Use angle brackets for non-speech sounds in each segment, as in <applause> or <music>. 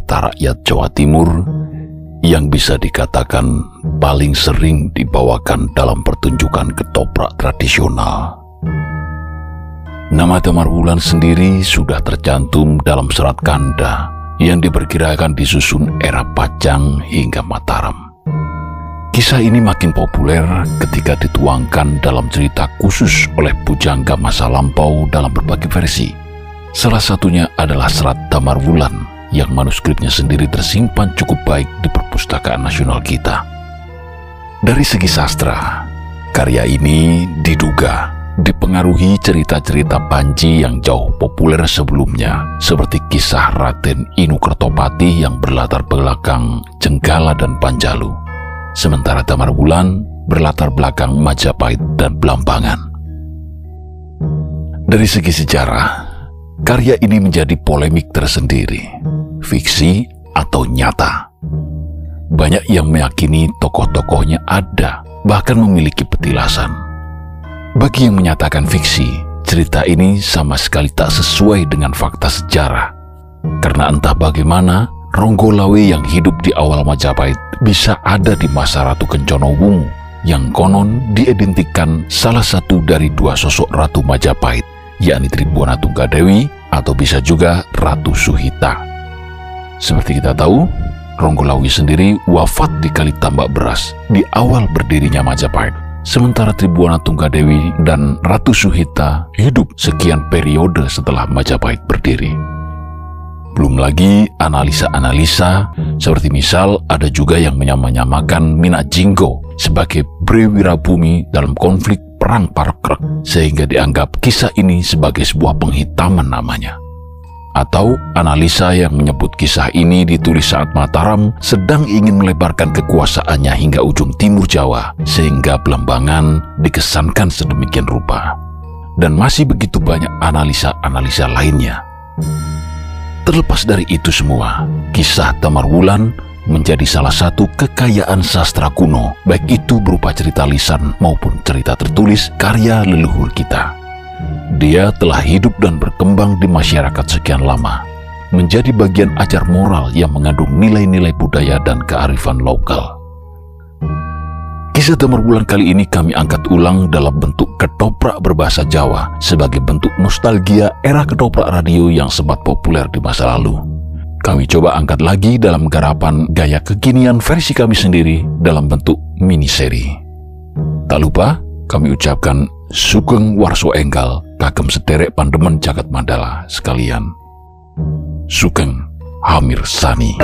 cerita rakyat Jawa Timur yang bisa dikatakan paling sering dibawakan dalam pertunjukan ketoprak tradisional. Nama Damar Wulan sendiri sudah tercantum dalam serat kanda yang diperkirakan disusun era Pajang hingga Mataram. Kisah ini makin populer ketika dituangkan dalam cerita khusus oleh pujangga masa lampau dalam berbagai versi. Salah satunya adalah Serat Damar Wulan yang manuskripnya sendiri tersimpan cukup baik di perpustakaan nasional kita. Dari segi sastra, karya ini diduga dipengaruhi cerita-cerita Panji yang jauh populer sebelumnya, seperti kisah Raden Inu Kertopati yang berlatar belakang Jenggala dan Panjalu sementara Damar Wulan berlatar belakang Majapahit dan Blambangan. Dari segi sejarah, karya ini menjadi polemik tersendiri, fiksi atau nyata. Banyak yang meyakini tokoh-tokohnya ada, bahkan memiliki petilasan. Bagi yang menyatakan fiksi, cerita ini sama sekali tak sesuai dengan fakta sejarah. Karena entah bagaimana, Ronggolawe yang hidup di awal Majapahit bisa ada di masa Ratu Kencana Wungu yang konon diidentikan salah satu dari dua sosok Ratu Majapahit, yakni Tribuana Tunggadewi atau bisa juga Ratu Suhita. Seperti kita tahu, Ronggolawi sendiri wafat di Kali Tambak Beras di awal berdirinya Majapahit. Sementara Tribuana Tunggadewi dan Ratu Suhita hidup sekian periode setelah Majapahit berdiri. Belum lagi analisa-analisa seperti misal ada juga yang menyamakan Minat Jinggo sebagai Brewirabumi dalam konflik Perang Parakrek sehingga dianggap kisah ini sebagai sebuah penghitaman namanya. Atau analisa yang menyebut kisah ini ditulis saat Mataram sedang ingin melebarkan kekuasaannya hingga ujung timur Jawa sehingga Belambangan dikesankan sedemikian rupa. Dan masih begitu banyak analisa-analisa lainnya. Terlepas dari itu semua, kisah Tamar Wulan menjadi salah satu kekayaan sastra kuno, baik itu berupa cerita lisan maupun cerita tertulis karya leluhur kita. Dia telah hidup dan berkembang di masyarakat sekian lama, menjadi bagian ajar moral yang mengandung nilai-nilai budaya dan kearifan lokal. Kisah Damar Bulan kali ini kami angkat ulang dalam bentuk ketoprak berbahasa Jawa sebagai bentuk nostalgia era ketoprak radio yang sempat populer di masa lalu. Kami coba angkat lagi dalam garapan gaya kekinian versi kami sendiri dalam bentuk mini seri. Tak lupa, kami ucapkan Sugeng Warso Enggal, kagem sederek pandemen jagat mandala sekalian. Sugeng Hamir Sani.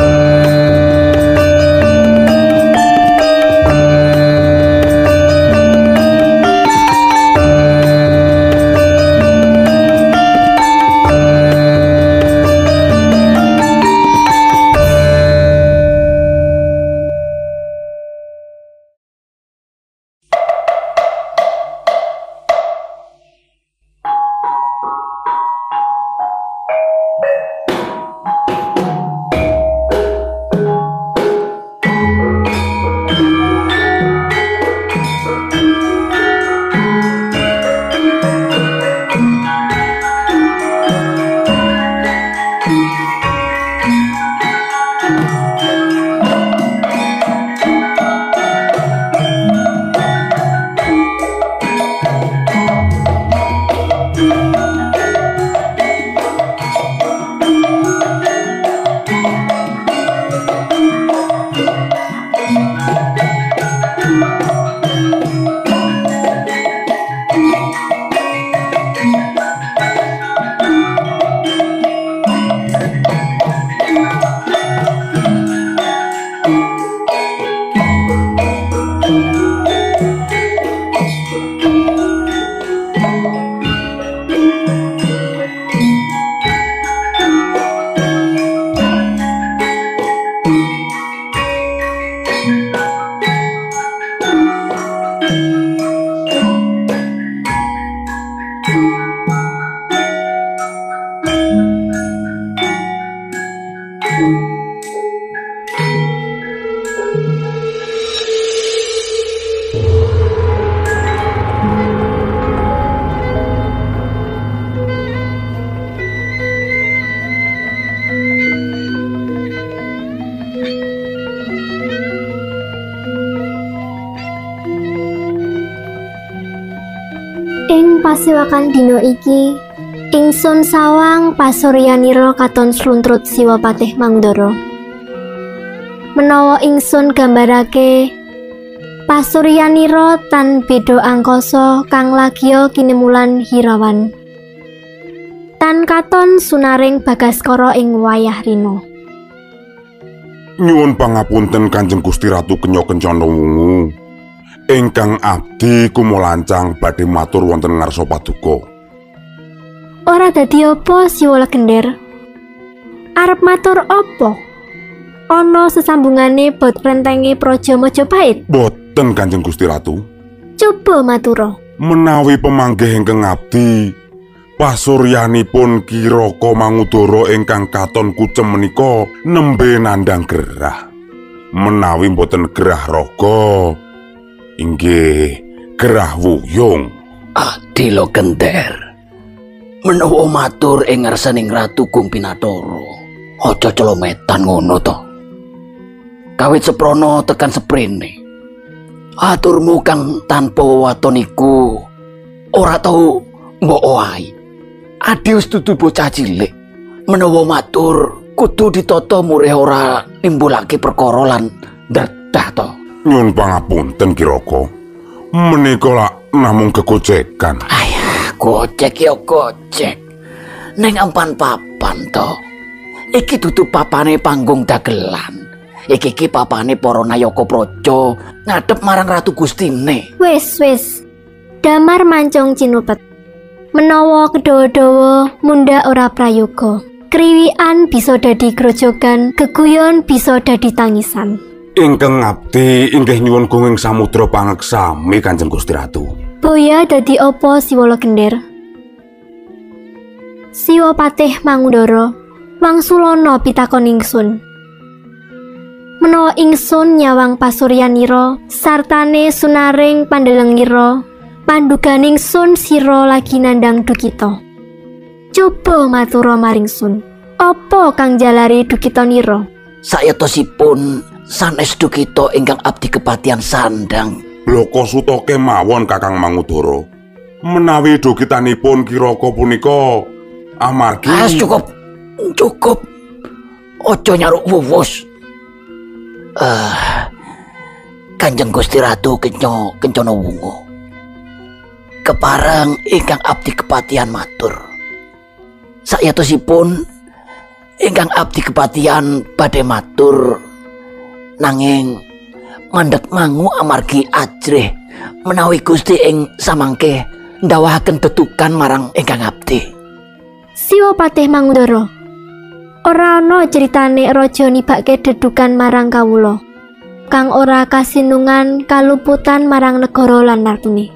Kasiwakan dino iki. Ingsun sawang pasuryanira katon sluntrut siwa patih mangdara. Menawa ingsun gambarake pasuryanira tan beda angkasa kang lagya kinemulan hirawan. Tan katon sunaring bagaskara ing wayah rino Nyuwun pangapunten Kanjeng Gusti Ratu Kenya Kencana Wungu. Ingkang abdi kumolancang badhe matur wonten ngarsa paduka. ora dadi apa siwa legender arep matur apa ana sesambungane bot rentenge praja Majapahit Boten Kanjeng Gusti Ratu. coba matura Menawi pemanggih ingkang abdi pasuryanipun Kiraka Mangudara ingkang katon kucem menika nembe nandang gerah. Menawi boten gerah raga inggih gerah wuyung. Adilo genter. Menawa matur ing ngarsaning Ratu Kumpinatoro, aja celometan ngono to. Kawit seprono tekan seprene. Aturmu kang tanpa waton iku ora tau mbok oai. Adius dudu bocah cilik. Menawa matur kudu ditata murih ora nimbulake perkara lan nderdah to. Nyuwun pangapunten Kiraka. Menika lak namung kegocekan. Ayah, gocek ya gocek. Neng ampan papan to. Iki dudu papane panggung dagelan. Iki iki papane para nayaka praja ngadep marang Ratu Gustine. wis wis damar mancung cinupet menawa kedawa-dawa munda ora prayoga kriwian bisa dadi grojogan geguyon bisa dadi tangisan Ingkang abdi inggih nyuwun gunging samudra pangeksami Kanjeng Gusti Ratu. boya dadi apa siwa legender siwa patih mangudara wangsulana pitakon ingsun. Menawa ingsun nyawang pasuryanira sartane sunaring pandelengira panduganing sun sira lagi nandang dukita. Coba matura maring sun apa kang jalari dukita nira Sayatosipun sanes dukita ingkang abdi kepatihan sandang. Bloko suta kemawon Kakang Mangudara. Menawi dukitanipun Kiraka punika amargi Ah, cukup. Cukup. Ojo nyaruk wuwus. Eh, Kanjeng Gusti Ratu Kenyo Kencana Wungu. Kepareng ingkang abdi kepatihan matur. Sayatosipun ingkang abdi kepatihan badhe matur nanging mandek mangu amargi ajrih menawi Gusti ing samangke ndawahaken tetukan marang ingkang abdi. siwa patih mangudara ora ana critane raja nibake dedukan marang kawula kang ora kasinungan kaluputan marang negara lan ratune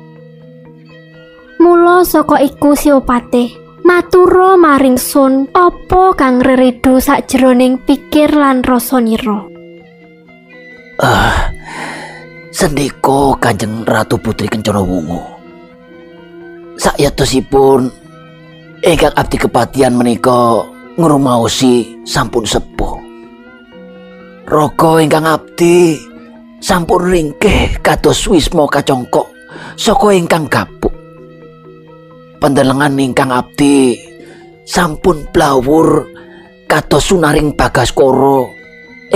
mula saka iku siwa patih matura maring sun apa kang reredu sakjroning pikir lan rasanira Ah, sendika Kanjeng Ratu Putri Kencana Wungu. Sayatosipun ingkang abdi kepatihan menika ngrumaosi sampun sepuh. Raga ingkang abdi sampun ringkih kados wisma kacongkok saka ingkang gapuk. Pandelengan ingkang abdi sampun blawur kados sunaring bagaskara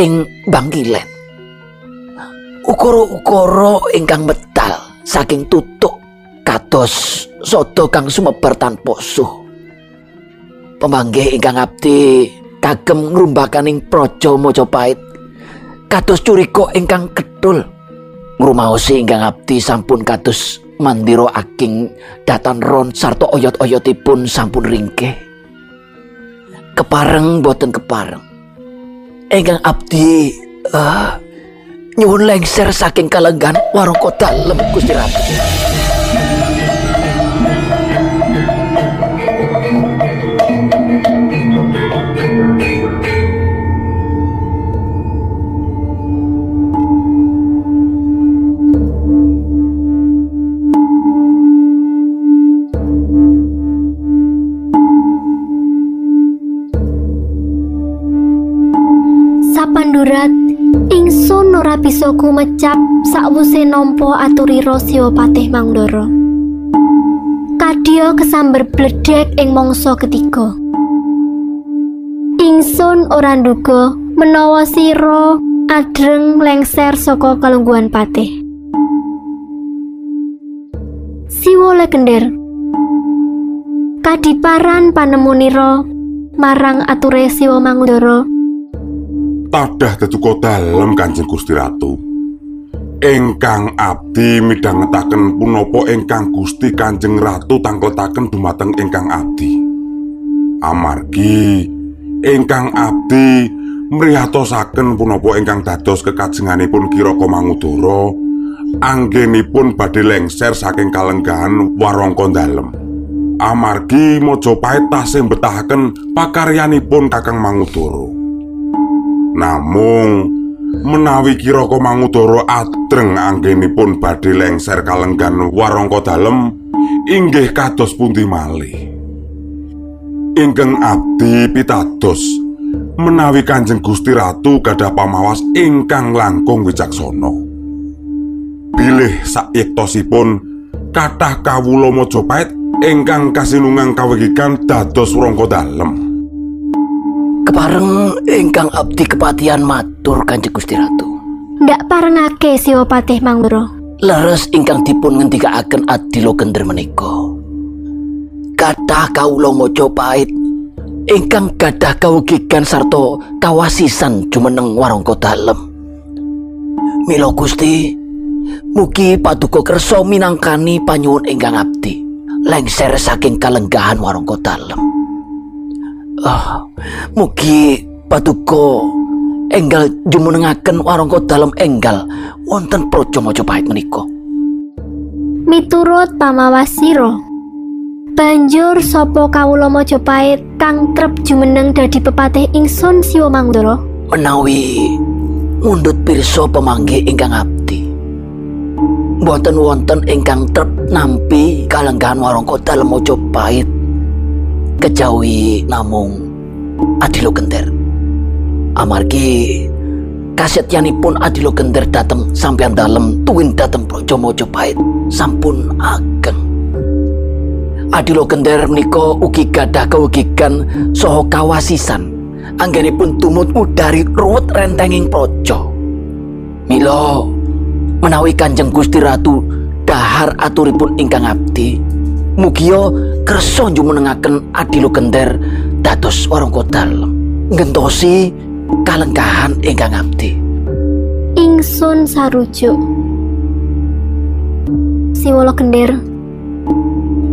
ing Bangkilen. Ukara-ukara ingkang medal saking tutuk kados soto kang sumebar tanpa suh. Pemanggih ingkang abdi kagem ngrumbakaning praja Majapahit kados curika ingkang kedul. Ngrumaosi ingkang abdi sampun kados mandira aking datan ron sarta oyot-oyotipun sampun ringkih. Kepareng boten kepareng. Ingkang abdi eh nyuwun lengser saking kalenggan warung dalem Gusti Ratu. Ora bisa kumecap sakwuse nampa aturira siwa patih mangdara kadya kesamber bledek ing mangsa ketiga. Ingsun ora nduga menawa sira adreng lengser saka kalungguhan patih. Siwo legender Kadiparan panemunira marang ature Siwa Mangudara tadah tetuko dalem Kanjeng Gusti Ratu. Ingkang abdi midhangetaken punapa ingkang Gusti Kanjeng Ratu tangkletaken dumateng ingkang abdi. Amargi ingkang abdi mriyatosaken punapa ingkang dados kekajenganipun Kiraka Mangudara anggenipun badhe lengser saking kalenggahan warangka dalem. Amargi Majapahit tasih betahaken pakaryanipun Kakang Mangudara. Namung menawi Kiraka Mangudara adreng anggenipun badhe lengser kalenggan warangka dalem inggih kados pundi malih. Ingkang abdi pitados menawi Kanjeng Gusti Ratu gadah pamawas ingkang langkung wicaksana. Bilih sayektosipun kathah kawula Majapahit ingkang kasinungang kawegikan dados warangka dalem. Kepareng ingkang abdi kepatihan matur Kanjeng Gusti Ratu. ndak parengake Siwa Patih Mangudara. Leres ingkang dipun ngendikaaken Adilo Gender menika. Kathah kawula Majapahit ingkang gadah kawugigan sarta kawasisan jumeneng warangka dalem. Mila Gusti, mugi paduka kersa minangkani panyuwun ingkang abdi lengser saking kalenggahan warangka dalem. Ah, mugi paduka enggal jumenengaken warangka dalem enggal wonten praja Majapahit menika. Miturut pamawasira, banjur sapa kawula Majapahit kang trep jumeneng dadi pepatih ingsun Siwa Mangudara? menawi mundut pirsa pemanggi ingkang abdi. Boten wonten ingkang trep nampi kalenggahan warangka dalem Majapahit. Kejawi namung Adilo Genter. Amargi kasetyanipun Adilo Genter dateng sampeyan dalem tuwin dateng Praja Majapahit sampun ageng. Adilo Genter menika ugi gadah kawugigan saha kawasisan anggenipun tumut udari ruwet rentenging praja. Mila menawi Kanjeng Gusti Ratu dahar aturipun ingkang abdi, mugia kersa jumenengaken Adilo Genter dados warangka dalem. Ngentosi kalenggahan ingkang abdi. Ingsun sarujuk. Siwala Gender.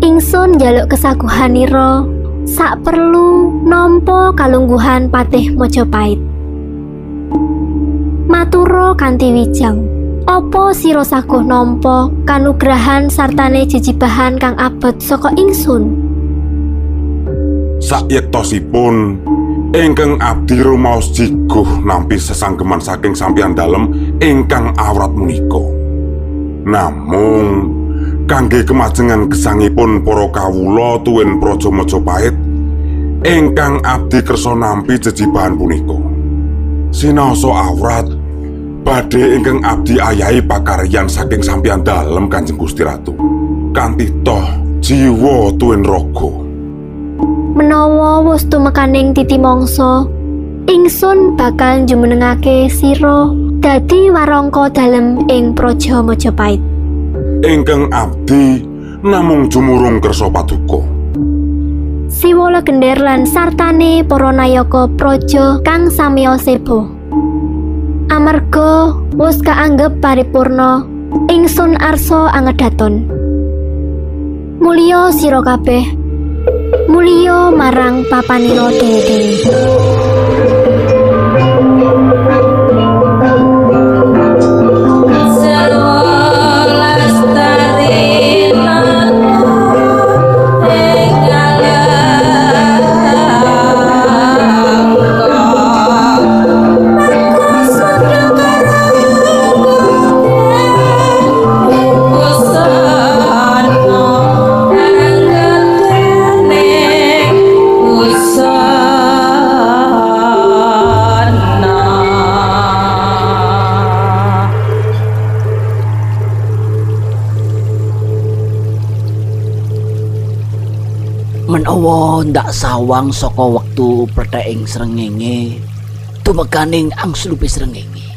Ingsun njaluk kesaguhanira sak perlu nampa kalungguhan Patih Majapahit. Matura kanthi wijang. Apa sira saguh nampa kanugrahan sartane jejibahan kang abot saka ingsun? Sayektosipun ingkang abdi rumaos jiguh nampi sesanggeman saking sampeyan dalem ingkang awrat menika. Namung kangge kemajengan gesangipun para kawula tuwin Praja Majapahit ingkang abdi kersa nampi jejibahan punika. Sinaosa awrat badhe ingkang abdi ayahi pakaryan saking sampeyan dalem Kanjeng Gusti Ratu. Kanthi toh jiwa tuwin raga. Menawa wus tumekaning titi mangsa, ingsun bakal jumenengake sira dadi warangka dalem ing Praja Majapahit. ingkang abdi namung jumurung kersa paduka. Siwa legender lan sartane para nayaka praja kang samiya sebo. Amarga wus kaanggep paripurna, ingsun arsa angedaton. Mulya sira kabeh. Mulya marang papanira dewe-dewe. Ndak sawang saka wektu pletheking srengenge tumekaning angslupe srengenge.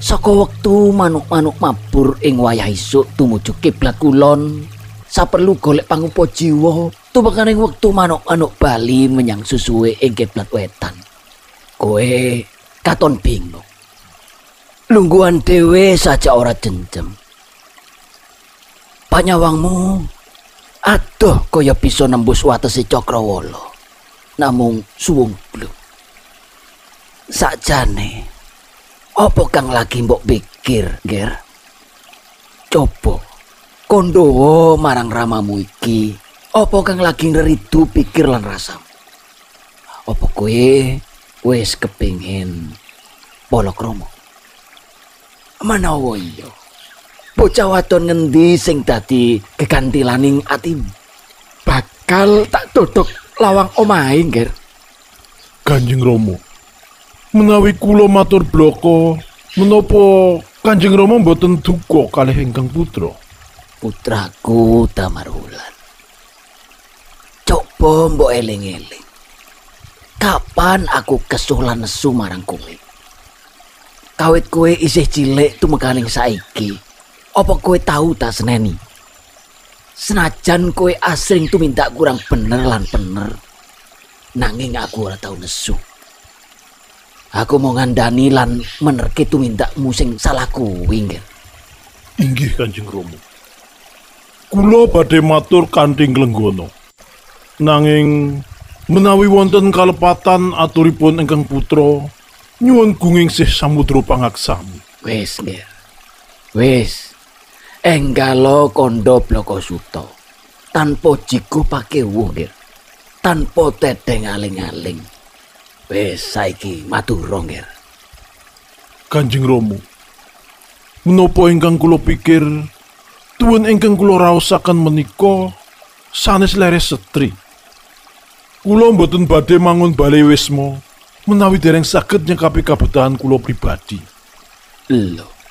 Saka wektu manuk-manuk mabur ing wayah isuk tumuju kiblat kulon saperlu golek pangupa jiwa tumekaning wektu manuk-manuk bali menyang susuwe ing kiblat wetan. Kowe katon bingung. Lungguhan dhewe saja ora jenjem. Panyawangmu adoh kaya bisa nembus watesi cakrawala. Namung suwung bluk. Sakjane apa kang lagi mbok pikir ger? Coba kondowo marang ramamu iki apa kang lagi ngeridu pikir lan rasamu? Apa kowe wis kepingin polokrama manawa iya. Bocah wadon ngendi sing dadi kegantilaning atimu bakal tak dodok lawang omahe nger Kanjeng Rama. Menawi kula matur bloko, menapa Kanjeng Rama mboten duka kalih ingkang putra? putraku Damarwulan coba mbok eling-eling. Kapan aku kesulan nesu marang kowe? Kawit kowe isih cilik tumekaning saiki. Apa kowe tahu tak seneni senajan kowe asring tumindak kurang bener lan bener nanging aku ora tau nesu aku mau ngandani lan menerke tumindakmu sing salah kuwi nggih Inggih Kanjeng Rama. Kula badhe matur kanthi glenggono. Nanging menawi wonten kalepatan aturipun ingkang putra, nyuwun gunging sih samudra pangaksami. Wis, Nger. Wis. Enggalo kondo bloko suto. Tanpa jiku pake wuh, Nger. Tanpa tedeng aling-aling. Wis, saiki matur, Nger. Kanjeng Rama. Menapa ingkang kula pikir tuwun ingkang kula raosaken menika sanes leres setri. Kula mboten badhe mangun bale wisma menawi dereng saged nyekapi kabutuhan kula pribadi. Lho.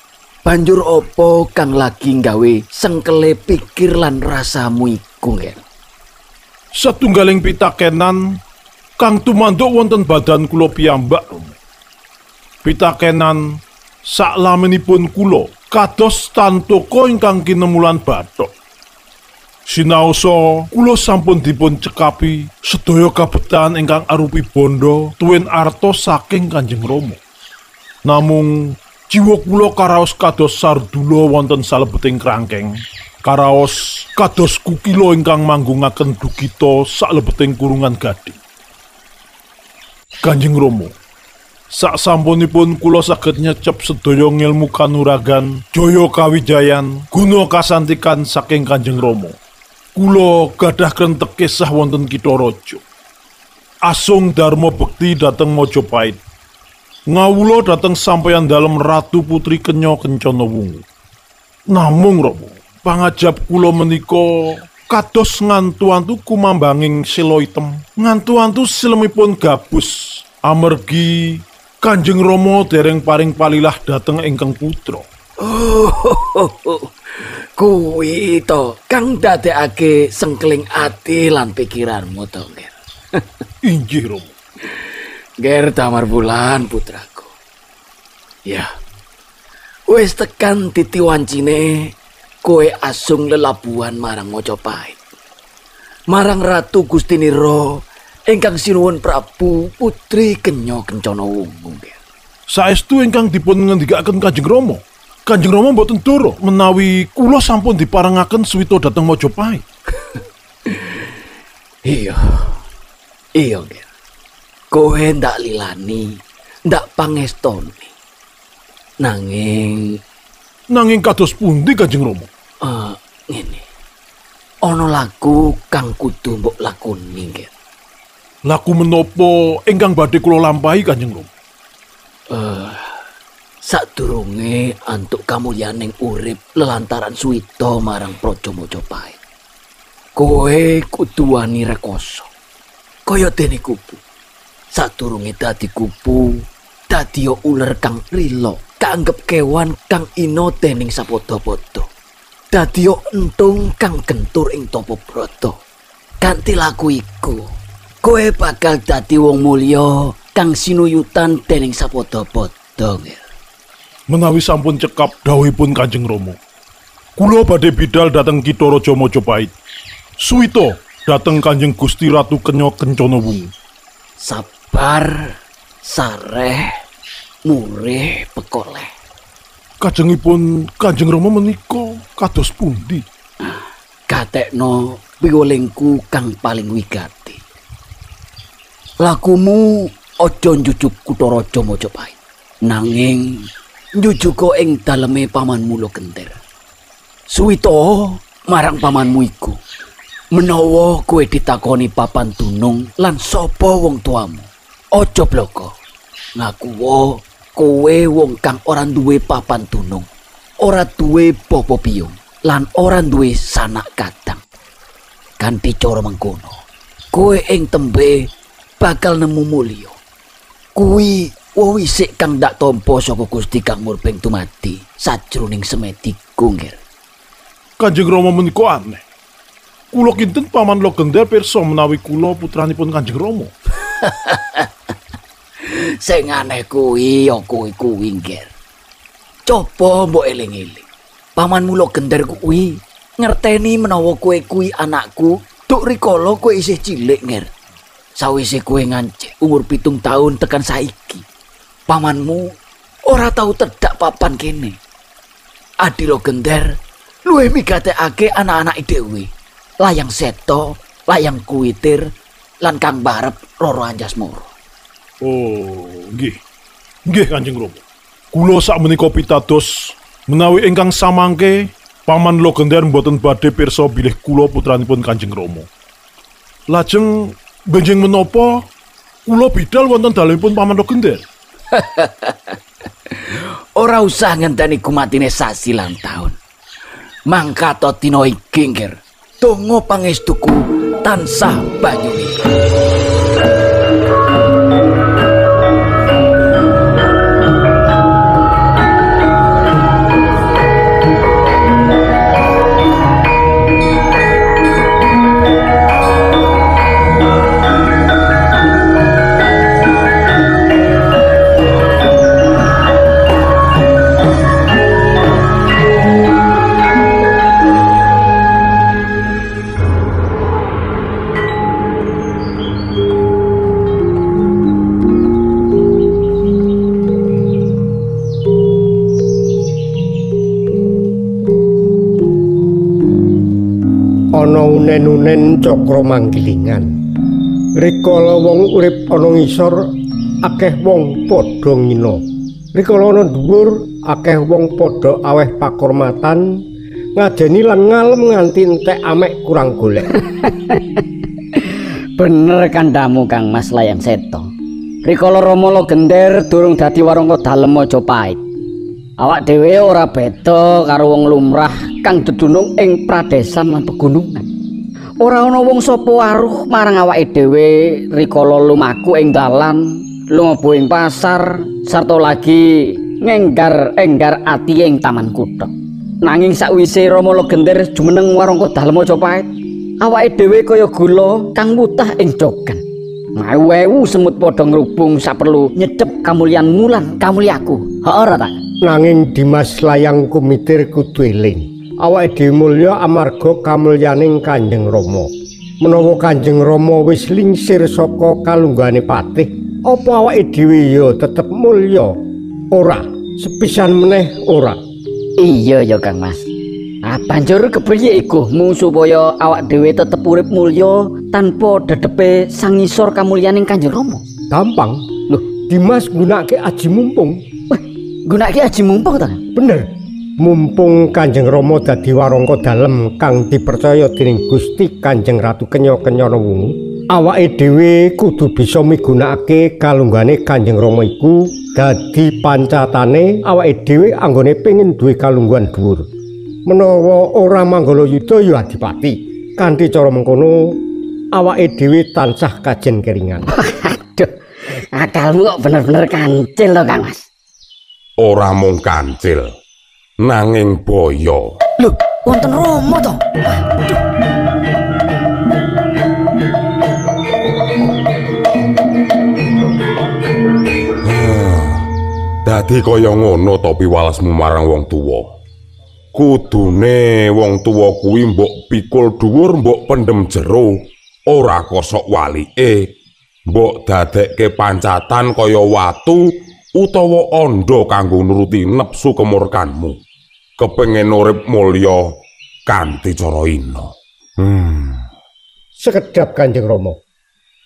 Banjur opo kang lagi nggawe sengkele pikir lan rasamu iku, Nger? Satunggaling pitakenan kang tumanduk wonten badan kula piyambak. Pitakenan saklaminipun kula kados tantoko ingkang kinemulan bathok. Sinaosa kula sampun dipun cekapi sedaya kabetan ingkang arupi bondo tuwin arto saking Kanjeng Rama. Namung jiwa kula karaos kados sardula wonten salebeting krangkeng. Karaos kados kukila ingkang manggungaken dukita salebeting kurungan gading. Kanjeng Rama, sak sampunipun kula saged nyecep sedaya ngilmu kanuragan, jaya kawijayan, guna kasantikan saking Kanjeng Rama. Kula gadah krentek kisah wonten kitha raja. Asung Dharma Bekti dhateng Majapahit. Ngawula dhateng sampeyan dalem Ratu Putri Kenya Kencana Wungu. Namung Rama, pangajab kula menika kados ngantu-antu kumambanging sila item. Ngantu-antu silemipun gabus amergi Kanjeng Rama dereng paring palilah dhateng ingkang putra. Oh, <laughs> kuwi to kang dadekake sengkling ati lan pikiranmu to. Inggih Rama. Ger Damar Bulan putraku. Ya. Wis tekan titi wancine kowe asung lelabuhan marang Mojopahit. Marang Ratu Gustiniro ingkang sinuwun Prabu Putri Kenya Kencana Wungu. Saestu ingkang dipun ngendikaken Kanjeng Rama. Kanjeng Rama mboten doro menawi kula sampun diparengaken suwita dhateng Majapahit. <laughs> Iya. Iya, Ger. Kowe ndak lilani, ndak pangestoni. Nanging Nanging kados pundi Kanjeng Rama? eh ngene. Ana lagu kang kudu mbok lakoni, Ger. Laku menapa ingkang badhe kula lampahi Kanjeng Rama? Sadurunge antuk kamulyaning urip lelantaran suwita marang Praja Majapahit. Kowe kudu wani rekoso. Kaya dene kupu. Sadurunge dadi kupu, dadi uler kang rila, kaanggep kewan kang ina dening sapodo-podo. Dadi entung kang gentur ing topo broto. Kanthi laku iku, kowe bakal dadi wong mulya kang sinuyutan dening sapodo-podo. Menawi sampun cekap dawuhipun Kanjeng Rama. Kula badhe bidal dhateng Kitha Raja Majapahit. Suwita dhateng Kanjeng Gusti Ratu Kenya Kencana Wungu. Sabar, sareh, murih, pekoleh. Kajengipun Kanjeng Rama menika kados pundi? Gatekno piwulingku kang paling wigati. Lakumu aja njujuk kutha raja Majapahit. Nanging njujuga ing daleme pamanmu lo genter. Suwita marang pamanmu iku. Menawa kowe ditakoni papan dunung lan sapa wong tuamu, aja bloko. Ngakuwa kowe wong kang ora duwe papan dunung, ora duwe bapa piyung, lan ora duwe sanak kadang. Kanthi cara mengkono, kowe ing tembe bakal nemu mulya. Kuwi wisik kang dak tampa saka Gusti Kang Murbeng tumati sajroning semediku ngir. Kanjeng Rama menika aneh. Kula kinten paman Logender pirsa menawi kula putranipun Kanjeng Rama. <laughs> Sing aneh kuwi ya kuwi kuwi. Coba mbok eling-eling. Pamanmu Logender kuwi ngerteni menawa kowe kuwi anakku, duk rikala kowe isih cilik ngir. Sawise kowe ngancik umur pitung tahun tekan saiki. Pamanmu ora tau tedak papan kene. Adi Logender luwih migatekake anak-anak dhewe. layang seto, layang kuitir, lan kang barep roro anjas moro. Oh, nggih. Nggih Kanjeng Rama. Kula sak menika pitados menawi ingkang samangke paman Logender mboten badhe pirsa bilih kula putranipun Kanjeng Rama. Lajeng benjing menapa kula bidal wonten dalemipun paman Logender? <laughs> Ora usah ngenteni kumatine sasi lan taun. Mangkato dina iki, donga pangestuku tansah banyune unen-unen cakra manggilingan. Rikala wong urip ana ngisor akeh wong padha ngina. Rikala ana dhuwur akeh wong padha aweh pakurmatan ngajeni lan ngalem nganti entek amek kurang golek. <laughs> Bener kandamu Kang Mas Layang Seto. Rikala Rama gender durung dadi warangka dalem Majapahit. Awak dhewe ora beda karo wong lumrah kang dedunung ing pradesan lan pegunungan. Ora ana wong sapa waruh marang awake dhewe rikala lumaku ing dalan lumebu ing pasar sarta lagi ngenggar-enggar ati ing taman kutha nanging sakwise Rama Legender jumeneng warangka dalem Majapahit awake dhewe kaya gula kang mutah ing jogan Mawewu semut padha ngrubung saperlu nyedhep kamulyan mulan kamulyaku. Ora ta? Nanging Dimas Layang kumitir kudu eling. Awake dhewe mulya amarga kamulyaning Kanjeng Rama. Menawa Kanjeng Rama wis lingsir saka kalunggane patih, apa awake dhewe ya tetep mulya? Ora, sepisan meneh ora. Iya ya Kang Mas. Ah banjur kepriye iguhmu supaya awak dhewe tetep urip mulya tanpa dedepe sang ngisor kamulyaning Kanjeng Rama? Gampang. Loh, Dimas gunakake aji mumpung. Wah, gunakake aji mumpung ta? Bener. Mumpung Kanjeng Rama dadi warangka dalem kang dipercaya dening Gusti Kanjeng Ratu Kenya-Kenyana Wungu awake dhewe kudu bisa migunakake kalunggane Kanjeng Rama iku dadi pancatane awake dhewe anggone pengin duwe kalungguhan dhuwur. Menawa ora manggala yuda ya adipati. Kanthi cara mengkono awake dhewe tansah kajen keringan. <laughs> Aduh akalmu kok bener-bener kancil to Kang Mas? Ora mung kancil nanging boyo. Lho, wonten romo to? Hmm. Dadi kaya ngono topi walasmu marang wong tuwa. Kudune wong tuwa kuwi mbok pikul dhuwur mbok pendhem jero, ora kosok walike. Mbok dadekke pancatan kaya watu utawa andha kanggo nuruti nepsu kemurkanmu. Kepengen urip mulya kanthi cara ina. Hmm. Sekedap Kanjeng Rama.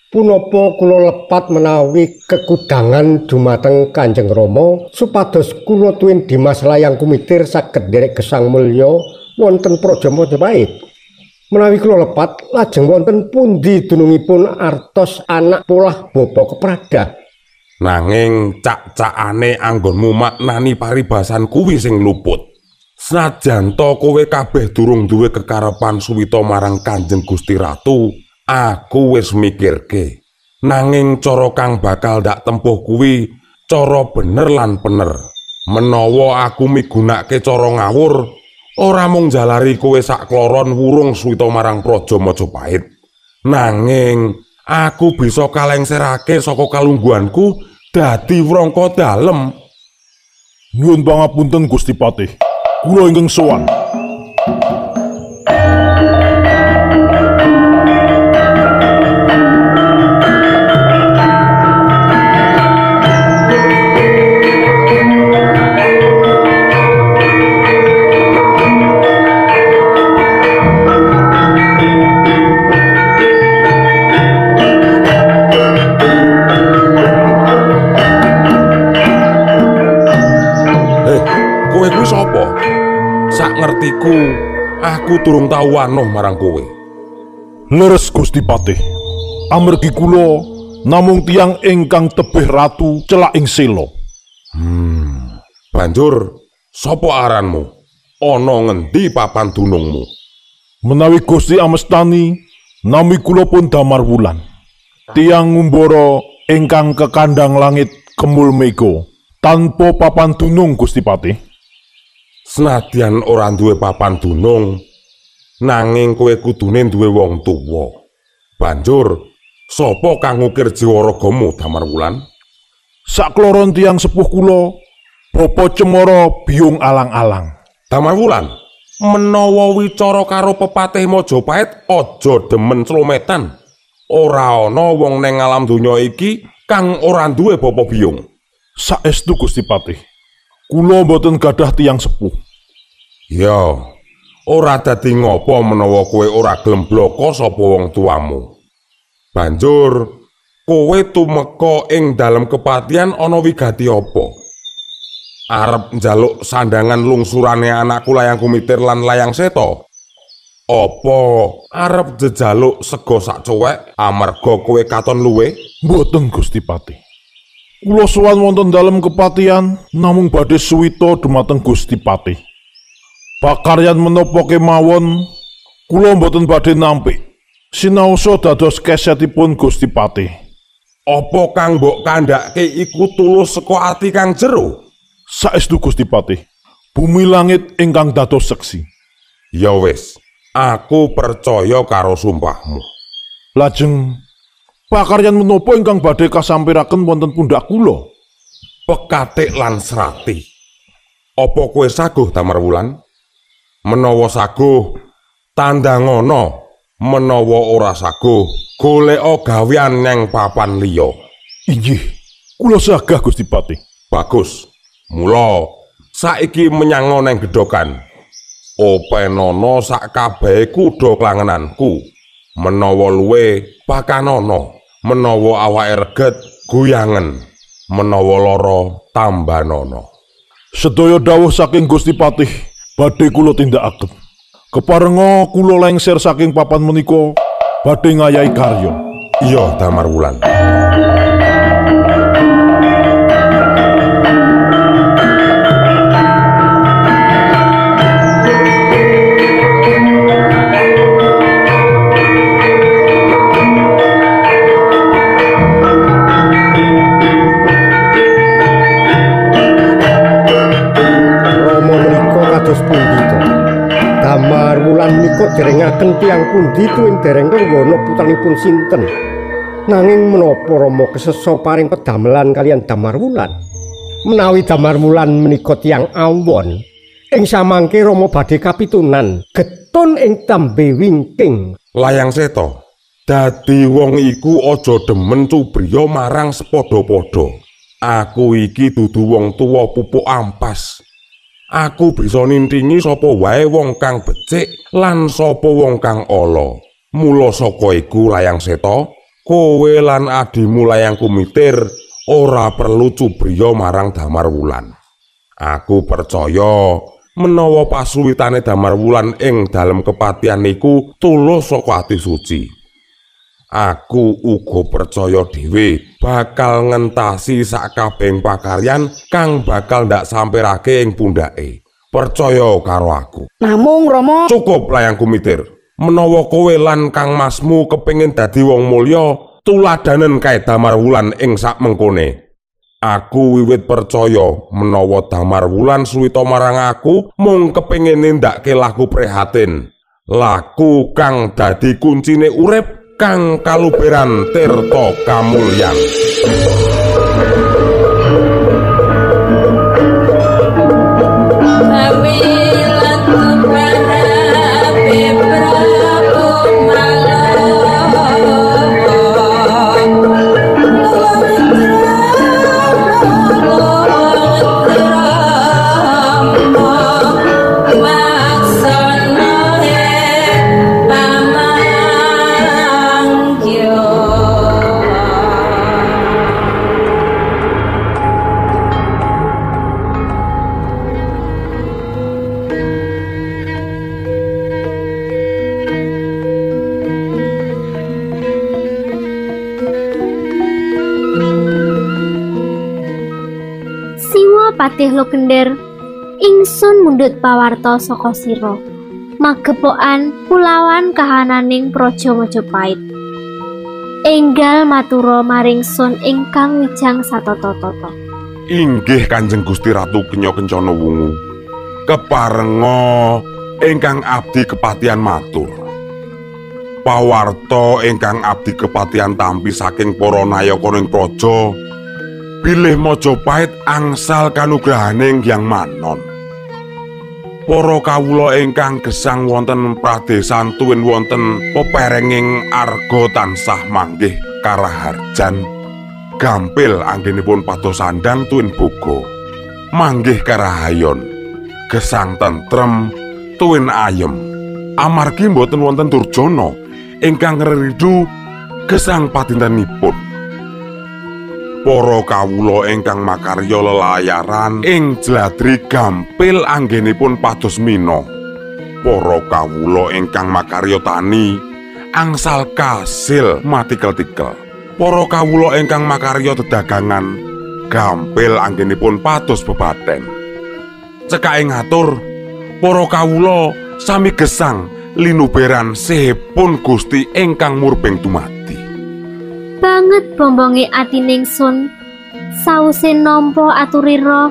Punapa kula lepat menawi kekudangan dumateng Kanjeng Rama supados kula tuwin Dimas Layang Kumitir saged nderek gesang mulya wonten Praja Majapahit. Menawi kula lepat lajeng wonten pundi dunungipun artos anak polah bapa kepradah. Nanging cak-cakane anggonmu maknani paribasan kuwi sing luput. Senajan to kowe kabeh durung duwe kekarepan suwita marang Kanjeng Gusti Ratu, aku wis mikirke. Nanging cara kang bakal dak tempuh kuwi cara bener lan bener. Menawa aku migunake cara ngawur, ora mung jalari kowe sak kloron wurung suwita marang Praja Majapahit. Nanging aku bisa kalengserake saka kalungguhanku dadi wrangka dalem. Nyuwun pangapunten Gusti Patih. 我应该说完 Ngertiku, aku durung tau wanoh marang kowe. Leres Gusti Patih. Amargi kula namung tiang ingkang tebih ratu celak ing sela. Banjur, sapa aranmu? Ana ngendi papan dunungmu? Menawi Gusti amestani nami kula pun Damar Wulan. Tiang ngumbara ingkang kekandang langit kemul mega tanpa papan dunung Gusti Patih. Senadyan ora duwe papan dunung, nanging kowe kudune duwe wong tuwa. Banjur, sapa kang ngukir jiwa ragamu Damar Wulan? Sakloron tiang sepuh kula Bapa Cemara biung alang-alang. Damar Wulan, menawa wicara karo pepatih Majapahit aja demen slometan. Ora ana wong ning alam donya iki kang ora duwe bapa biyung. Saestu Gusti Patih. Kula boten gadah tiang sepuh. Ya, ora dadi ngopo menawa kowe ora gelem bloko sapa wong tuamu. Banjur kowe tumeka ing dalem kepatian ana wigati apa? Arep njaluk sandangan lungsurane anakku layang kumitir lan layang seto? Apa arep jejaluk sego sak cuwek amarga kowe katon luwe? Mboten Gusti Patih. Kula sowan wonten dalem kepatian namung badhe suwita dumateng Gusti Patih. Pakaryan menapa kemawon kula mboten badhe nampik. Sinaosa dados kesetipun Gusti Patih. Apa kang mbok kandhake iku tulus saka ati kang jero? Saestu Gusti Patih. Bumi langit ingkang dados seksi. Ya wis, aku percaya karo sumpahmu. Lajeng pakaryan menapa ingkang badhe kasampiraken wonten pundak kula? Pekatik lan serati. Apa kowe saguh Damar Wulan? Menawa saguh, tandangono. Menawa ora saguh, goleka gawean neng papan liya. Inggih, kula sagah Gusti Patih. Bagus. Mula saiki menyang neng gedhokan. Openono sak kabehe kuda klangenanku. Menawa luwe pakanono, menawa awake reget goyangen, menawa lara tambanono. Sedaya dawuh saking Gusti Patih badhe kula tindakaken. Keparenga kula lengser saking papan menika badhe ngayahi karya. Iya, Damar derengaken tiyang pundi tuwin dereng renggono putranipun sinten? Nanging menapa Rama kesesa paring pedamelan kalian Damar wulan? menawi damar wulan menika tiyang awon ing samangke Rama badhe kapitunan getun ing tambe wingking Layang Seto, dadi wong iku aja demen cubriya marang sepadha-padha. Aku iki dudu wong tuwa pupuk ampas. Aku bisa nintingi sapa wae wong kang becik lan sapa wong kang ala. Mula saka iku Layang Seto, kowe lan adimu Layang Kumitir ora perlu cubriya marang Damar Wulan. Aku percaya menawa pasuwitane Damar Wulan ing dalem kepatian niku tulus saka ati suci. Aku uga percaya dhewe bakal ngentasi sakabeng pakaryan kang bakal ndak sampirake ing pundhake. Percaya karo aku. Namung Rama, Cukup layang kumitir. Menawa kowe lan kang masmu kepengin dadi wong mulya, tuladanen kae Damar Wulan ing sak mengkone. Aku wiwit percaya menawa Damar Wulan suwita marang aku mung kepengin nindakake laku prihatin. Laku kang dadi kuncine urip kang kaluberan tirta kamulyan. Lo gender ingsun mundut pawarta saka sira magepokan kulawan kahananing praja Majapahit enggal matura maring sun ingkang wijang satata-tata Inggih Kanjeng Gusti Ratu Kenya Kencana Wungu. Keparenga ingkang abdi kepatian matur. Pawarta ingkang abdi kepatian tampi saking para nayaka ning praja bilih Majapahit angsal kanugrahaning Hyang Manon. Para kawula ingkang gesang wonten pradesan tuwin wonten peperenging arga tansah manggih karaharjan. gampil anggenipun pados sandang tuwin boga manggih karahayon gesang tentrem tuwin ayem amargi boten wonten durjana ingkang ngridu gesang padintenipun para kawula ingkang makarya lelayaran ing jladri gampil anggenipun pados mina. Para kawula ingkang makarya tani angsal kasil matikel-tikel. Para kawula ingkang makarya dedagangan gampil anggenipun pados bebaten. Cekaing ngatur para kawula sami gesang linuberan sehipun Gusti ingkang murbeng dumati banget bombonge atining sun sause nampa aturira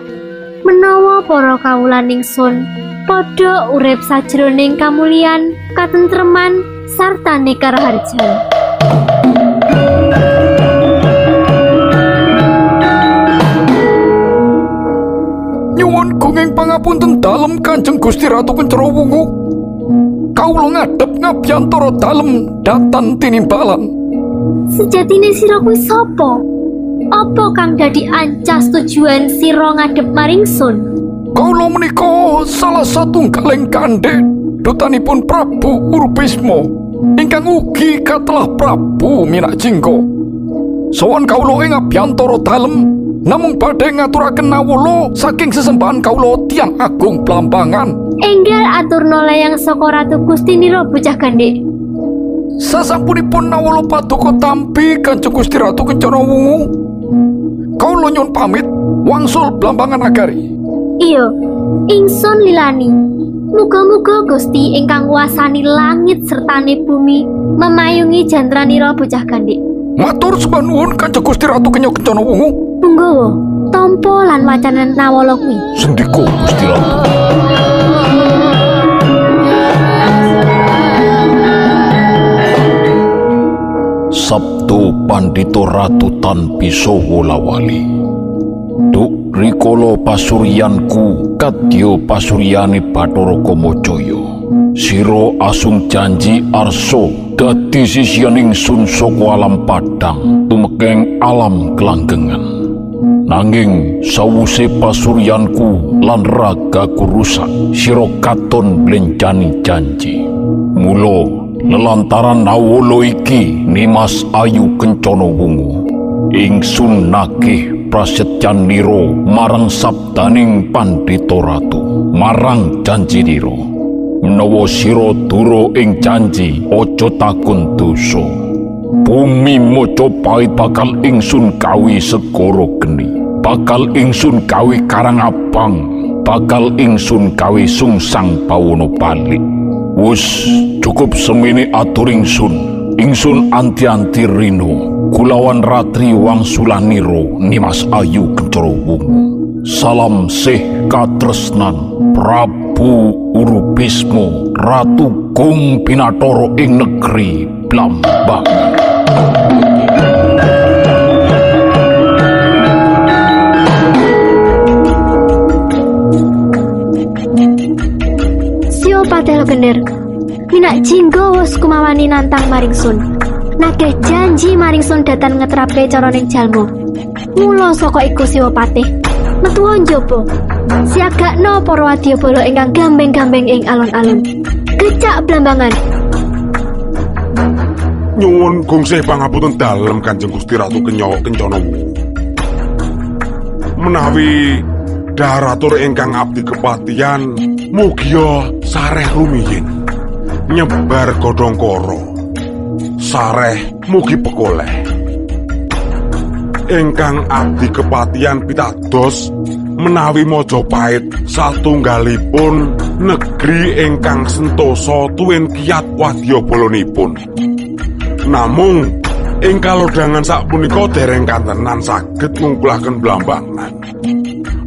menawa para kawulaning sun padha urip sajroning kamulyan katentreman sarta nekaraharjan Nyuwun gunging pangapunten dalem Kanjeng Gusti Ratu Kencana Wungu. Kawula ngadhep ngabiyantara dalem datan tinimbalan. Sejatine sira kuwi sapa apa kang dadi ancas tujuan sira ngadhep maring sun Kawula menika salah satunggaling kandhe dutanipun Prabu Urbisma ingkang ugi katelah Prabu Minakjingga. Sowan kawula ing abiyantara dalem namung badhe ngaturaken nawula saking sesembahan kawula tiang agung Blambangan. enggal aturna layang saka Ratu Gustinira bocah gandhik Sasampunipun nawala paduka tampi Kanjeng Gusti Ratu Kencana Wungu. Kawula nyuwun pamit wangsul Blambangan Nagari. Iya, ingsun lilani. Muga-muga Gusti ingkang wasani langit sertane bumi memayungi jantranira bocah gandhik. Matur sembah nuwun Kanjeng Gusti Ratu Kencana Wungu. Punggawa, tampa lan wacanan nawala kuwi. Sendiko Gusti Ratu. Sabtu Pandito Ratu Tan Pisowo Lawali. Duk rikala pasuryanku kadya pasuryane Bathara Kamajaya. Sira asung janji arso dadi sisian ingsun saka alam padang tumekeng alam kelanggengan. Nanging sawuse pasuryanku lan ragaku rusak, sira katon blencani janji. Mula lelantaran nawolo iki Nimas Ayu Kencana Wungu. Ingsun nakih prasetyan niro marang sabdaning Pandita Ratu, marang janji niro. Menawa sira dura ing janji, aja takun dosa. Bumi Mojopahit bakal ingsun kawi segara geni. Bakal ingsun kawi karang abang. Bakal ingsun kawi sungsang pawono balik. Wus cukup semene atur ingsun. Ingsun anti-anti rino. Kulawan ratri wangsulaniro Nimas Ayu Kencoro Wungu. Salam sih katresnan Prabu Urubismo Ratu Gung Pinatoro ing negeri Blambangan. Patih Gender. Minak jinggo wis kumawani nantang maring sun. Nakeh janji maring sun datan ngetrape cara ning jalmu. Mula saka iku Patih metu njaba. Siagakno para wadyabala ingkang gambeng-gambeng ing alun-alun. Kecak blambangan. Nyuwun gongsih pangapunten dalem Kanjeng Gusti Ratu Kenya Kencana. Menawi daratur ingkang abdi kepatian mugia sareh rumiyin nyebar godhong koro. Sareh mugi pekoleh. Ingkang abdi kepatian pitados menawi Mojopahit satunggalipun negeri ingkang sentosa tuwin kiyat wadyabalanipun. Namung ing kalodhangan sapunika dereng kantenan saged ngungkulaken blambangan.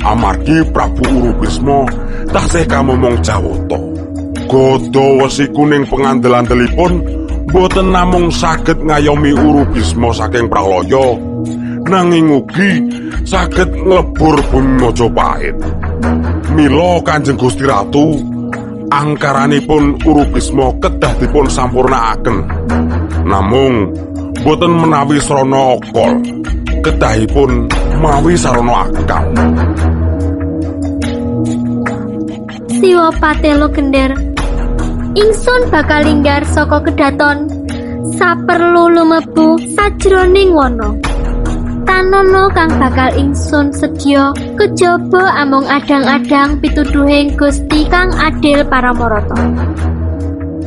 Amargi Prabu Urubisma tasih kamomong jawata. Godo wesi kuning pengandelan-delipun boten namung saged ngayomi Urubisma saking pralaya, nanging ugi saged nglebur bumi Majapahit. Mila Kanjeng Gusti Ratu angkaranipun Urubisma kedah dipun sampurnakaken. Namung boten menawi srana akal, kedahipun mawi sarana akal. Siwa Patelo Gender. Ingsun bakal linggar saka kedaton saperlu lumebu sajroning wana. Tanono kang bakal ingsun sedya kejaba amung adang-adang pituduhing Gusti kang adil paramarata.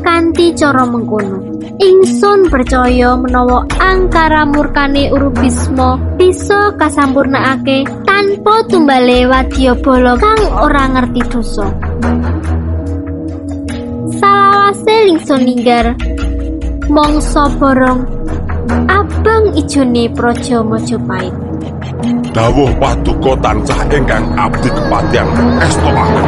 Kanthi cara mengkono, ingsun percaya menawa angkara murkane Urubisma bisa kasampurnakake tanpa tumbale wadyabala kang ora ngerti dosa. Salawase lingsun ninggar mangsa borong abang ijone praja Majapahit. Dawuh paduka tansah ingkang abdi kepatian estoaken.